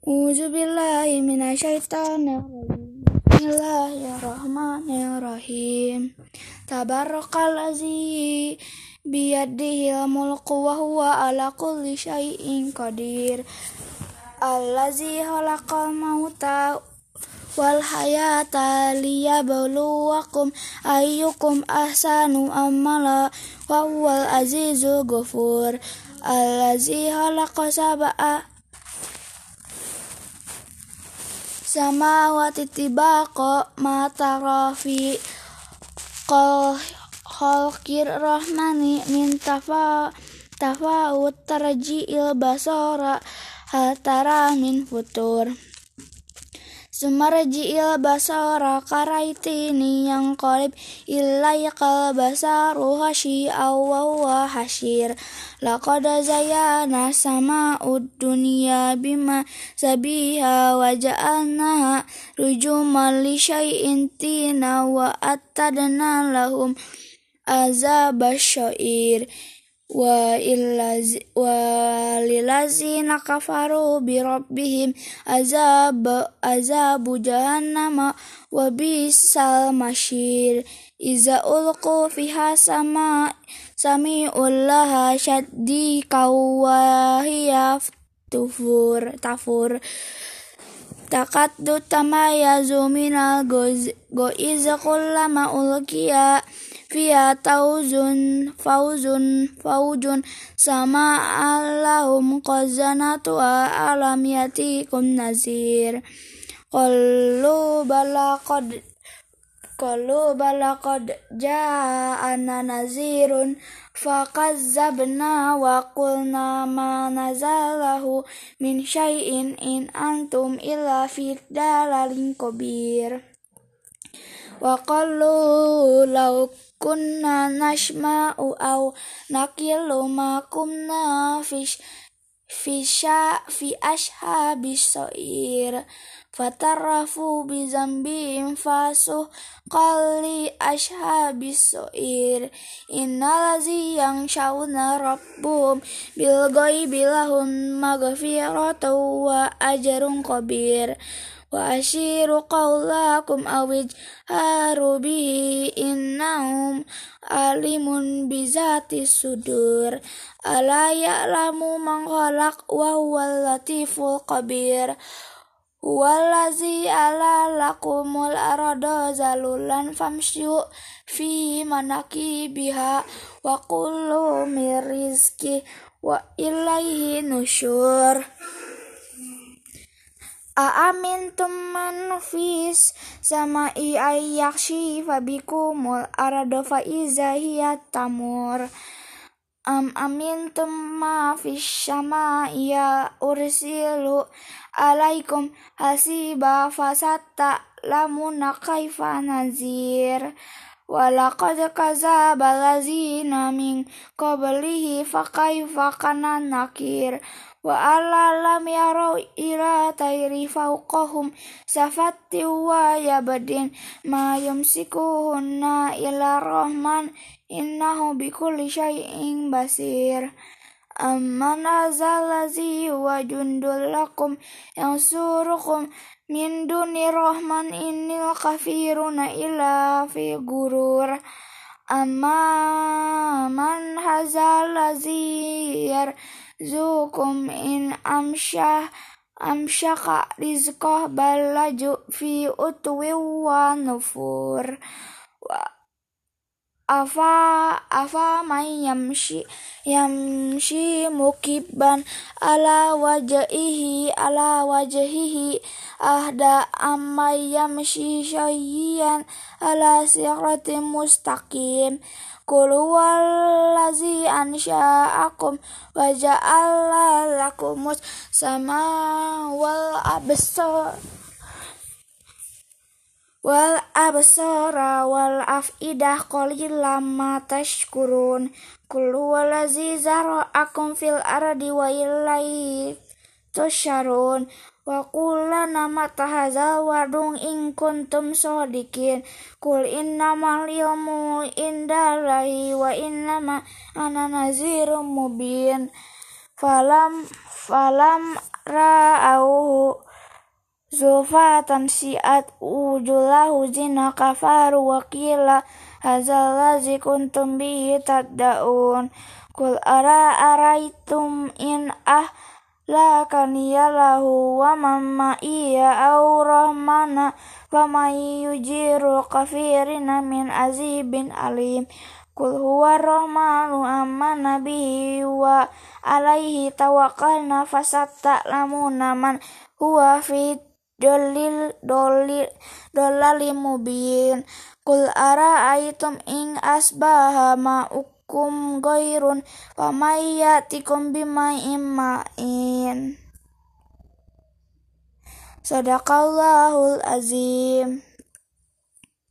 Uzubillahi minasyaitonir rajim. Bismillahirrahmanirrahim. Tabarakalladzi biyadihil mulku wa huwa ala kulli syai'in qadir. Allazi khalaqal mauta wal hayata liyabluwakum ayyukum ahsanu amala wa huwal azizul ghafur. Allazi samawati tibaqa ma tara fi khalqir rahmani min tafa tafawut tarji'il basara hal tara min futur Sumarji'il basara karaitini yang qalib ilaikal basaru hasyi'aw wa huwa hasyir. Laqad zayyana sama'ud dunya bima sabiha wa ja'alnaha li syai'in tina wa attadna lahum azabasyair wa illaz wa lilazina kafaru bi rabbihim azab azabu jahannam wa bisal masyir iza ulqu fiha sama sami'ul laha syaddi kawahiya tufur tafur. Takaddu tamayazu minal goiz kullama ulkiya fiha tauzun fauzun faujun sama allahum qazanatu alam yatikum nazir. Qalu bala qad qalu bala qad ja'ana nazirun fakazzabna wa qulna ma nazalahu min syai'in in antum illa fi dalalin kabir wa qalu law kunna nashma'u aw naqilu ma kunna fi fisha fi ashabis sa'ir fatarafu bi zambihim fasuh qali ashabis sa'ir innalazi yang syauna rabbum bil ghaibi lahum maghfiratu wa wa ashiru qawlakum awij haru bihi innahum alimun bizati sudur ala ya'lamu man khalaq wa huwal latiful kabir Huwallazi ala lakumul arada zalulan famsyu fi manaki biha wa kullu mirizki wa ilaihi nusyur Aamintum man fis sama'i ayyakshifa bikumul arada fa iza hiya tamur. Am amintum ma fis sama'i ya ursilu alaikum hasiba fasatta lamuna kaifa nazir Wa alla lam yarau ila tayri fawqahum. Safatti wa yabadin ma yumsikuhunna ila rahman. Innahu bikulli syai'in basir. Amman azalazi wa jundul lakum yang surukum min duni rahman innil kafiruna illa fi gurur. Amma man hazalazi yarzukum in amsyah amsyaka rizqah balaju fi utwi wa nufur. Wa afa afa may yamshi yamshi mukibban ala wajhihi ala wajhihi. Ahda amma yamshi syayyan ala siratim mustaqim. Qul huwallazi ansha'akum wa ja'ala lakumus sama wal absar wal absara wal afidah qalilan ma tashkurun. Kul huwallazi zara'akum fil ardi wa ilaihi tusyarun wa qulana matahaza wadung in kuntum sodikin kul innamal ilmu indallahi wa innama ana nazirum mubin. Falam falam ra'auhu zufatan si'at ujulahu zina kafaru wa qila hadzal ladzi kuntum bihi tad'un kul ara araitum in ah la kaniya lahu wa iya au rahmana wa may yujiru kafirina min azibin alim. Kul huwa rahmanu amana bihi wa alaihi tawakkalna fasatta lamuna man huwa fi dolil dolil dolalim mubin Kul ara aitum ing asbaha ma'ukum goirun wa mayyatikum bima'im ma'in Sadaqallahul azim